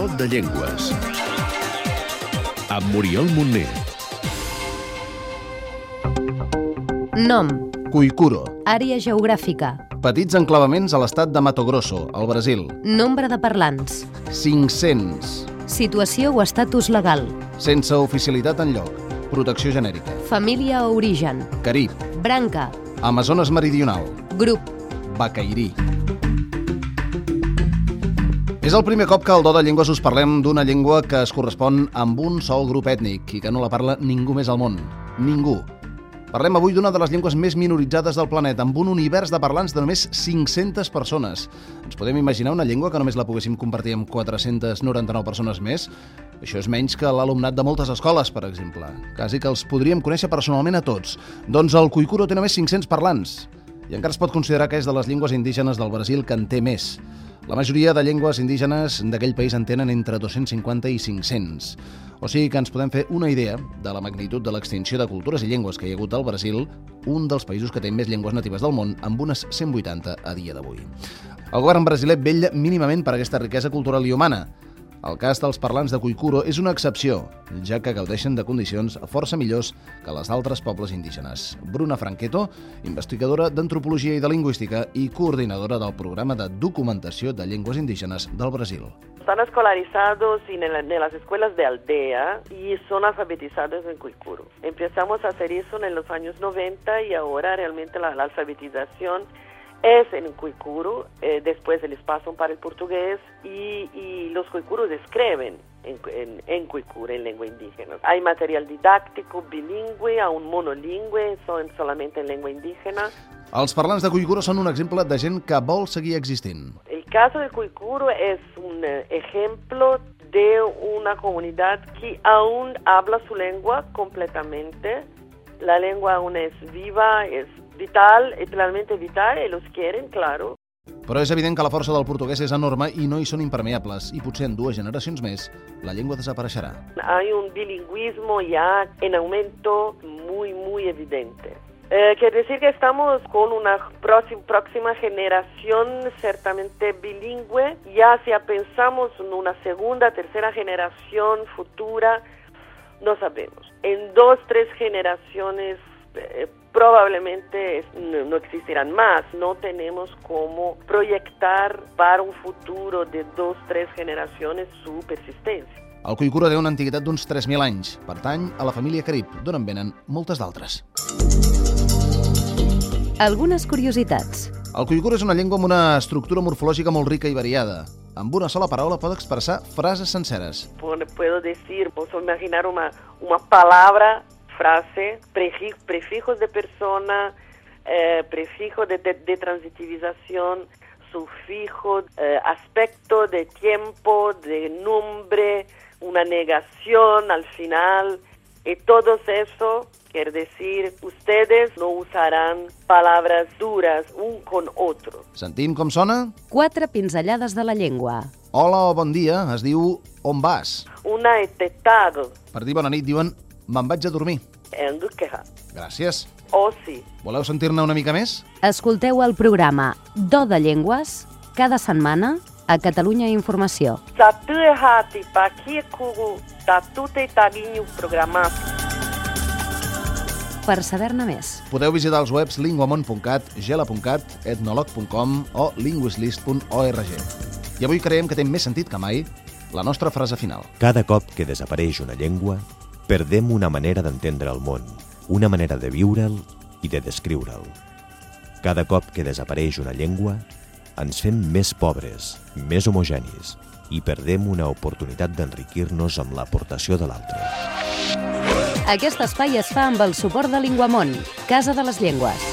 Do de Llengües. Amb Muriel Montner. Nom, Cuicuro. àrea geogràfica, Petits enclavaments a l'estat de Mato Grosso, al Brasil. nombre de parlants, 500. situació o estatus legal, Sense oficialitat en lloc. Protecció genèrica. família o origen, Carib. branca, Amazones Meridional. grup, Bacairí. És el primer cop que al Do de Llengües us parlem d'una llengua que es correspon amb un sol grup ètnic i que no la parla ningú més al món. Ningú. Parlem avui d'una de les llengües més minoritzades del planeta, amb un univers de parlants de només 500 persones. Ens podem imaginar una llengua que només la poguéssim compartir amb 499 persones més? Això és menys que l'alumnat de moltes escoles, per exemple. Quasi que els podríem conèixer personalment a tots. Doncs el Cuicuro té només 500 parlants. I encara es pot considerar que és de les llengües indígenes del Brasil que en té més. La majoria de llengües indígenes d'aquell país en tenen entre 250 i 500. O sigui que ens podem fer una idea de la magnitud de l'extinció de cultures i llengües que hi ha hagut al Brasil, un dels països que té més llengües natives del món, amb unes 180 a dia d'avui. El govern brasiler vetlla mínimament per aquesta riquesa cultural i humana. El cas dels parlants de Cuicuro és una excepció, ja que gaudeixen de condicions força millors que les d'altres pobles indígenes. Bruna Franqueto, investigadora d'Antropologia i de Lingüística i coordinadora del programa de documentació de llengües indígenes del Brasil. Están escolarizados en, el- en las escuelas de aldea y son alfabetizados en Cuicuro. Empezamos a hacer eso en los años 90 y ahora realmente la, la alfabetización es en Cuicuro, eh, después les pasan para el portugués y, y los cuicuros escriben en, en, en Cuicuro, en lengua indígena. Hay material didáctico bilingüe, aún monolingüe, son solamente en lengua indígena. Els parlants de Cuicuro són un exemple de gent que vol seguir existint. El caso de Cuicuro es un eh, ejemplo de una comunidad que aún habla su lengua completamente. La lengua aún es viva, es vital, es realmente vital, y los quieren, claro. Però és evident que la força del portuguès és enorme i no hi són impermeables, i potser en dues generacions més la llengua desapareixerà. Hay un bilingüismo ya en aumento muy, muy evidente. Eh, quiere decir que estamos con una próxima, próxima generación ciertamente bilingüe. Ya si pensamos en una segunda, tercera generación futura, no sabemos. En dos, tres generaciones eh, probablemente no, no existirán más. No tenemos cómo proyectar para un futuro de dos, tres generaciones su persistencia. El Cuicuro té una antiguitat d'uns 3.000 anys. Pertany a la família Carib, d'on en venen moltes d'altres. algunes curiositats, El Cuicuro és una llengua amb una estructura morfològica molt rica i variada. Amb una sola paraula pot expressar frases senceres. Puedo decir, puedo imaginar una, una palabra, frase, prefi- prefijos de persona, eh, prefijo de, de- de transitivización, sufijo, eh, aspecto de tiempo, de nombre, una negación al final. Y todo eso quiere decir, ustedes no usarán palabras duras un con otro. Sentim com sona? quatre pinzellades de la llengua, Hola o bon dia es diu on vas. Una etetado, Per dir bona nit diuen me'n vaig a dormir. en duqueja. Gràcies. O sí. Voleu sentir-ne una mica més? escolteu el programa Do de Llengües cada setmana a Catalunya Informació. Per saber-ne més, Podeu visitar els webs linguamont.cat, gela.cat, etnolog.com o linguislist.org. I avui creiem que té més sentit que mai la nostra frase final. Cada cop que desapareix una llengua, perdem una manera d'entendre el món, una manera de viure'l i de descriure'l. Cada cop que desapareix una llengua, ens fem més pobres, més homogenis i perdem una oportunitat d'enriquir-nos amb l'aportació de l'altre. aquest espai es fa amb el suport de Linguamont, Casa de les Llengües.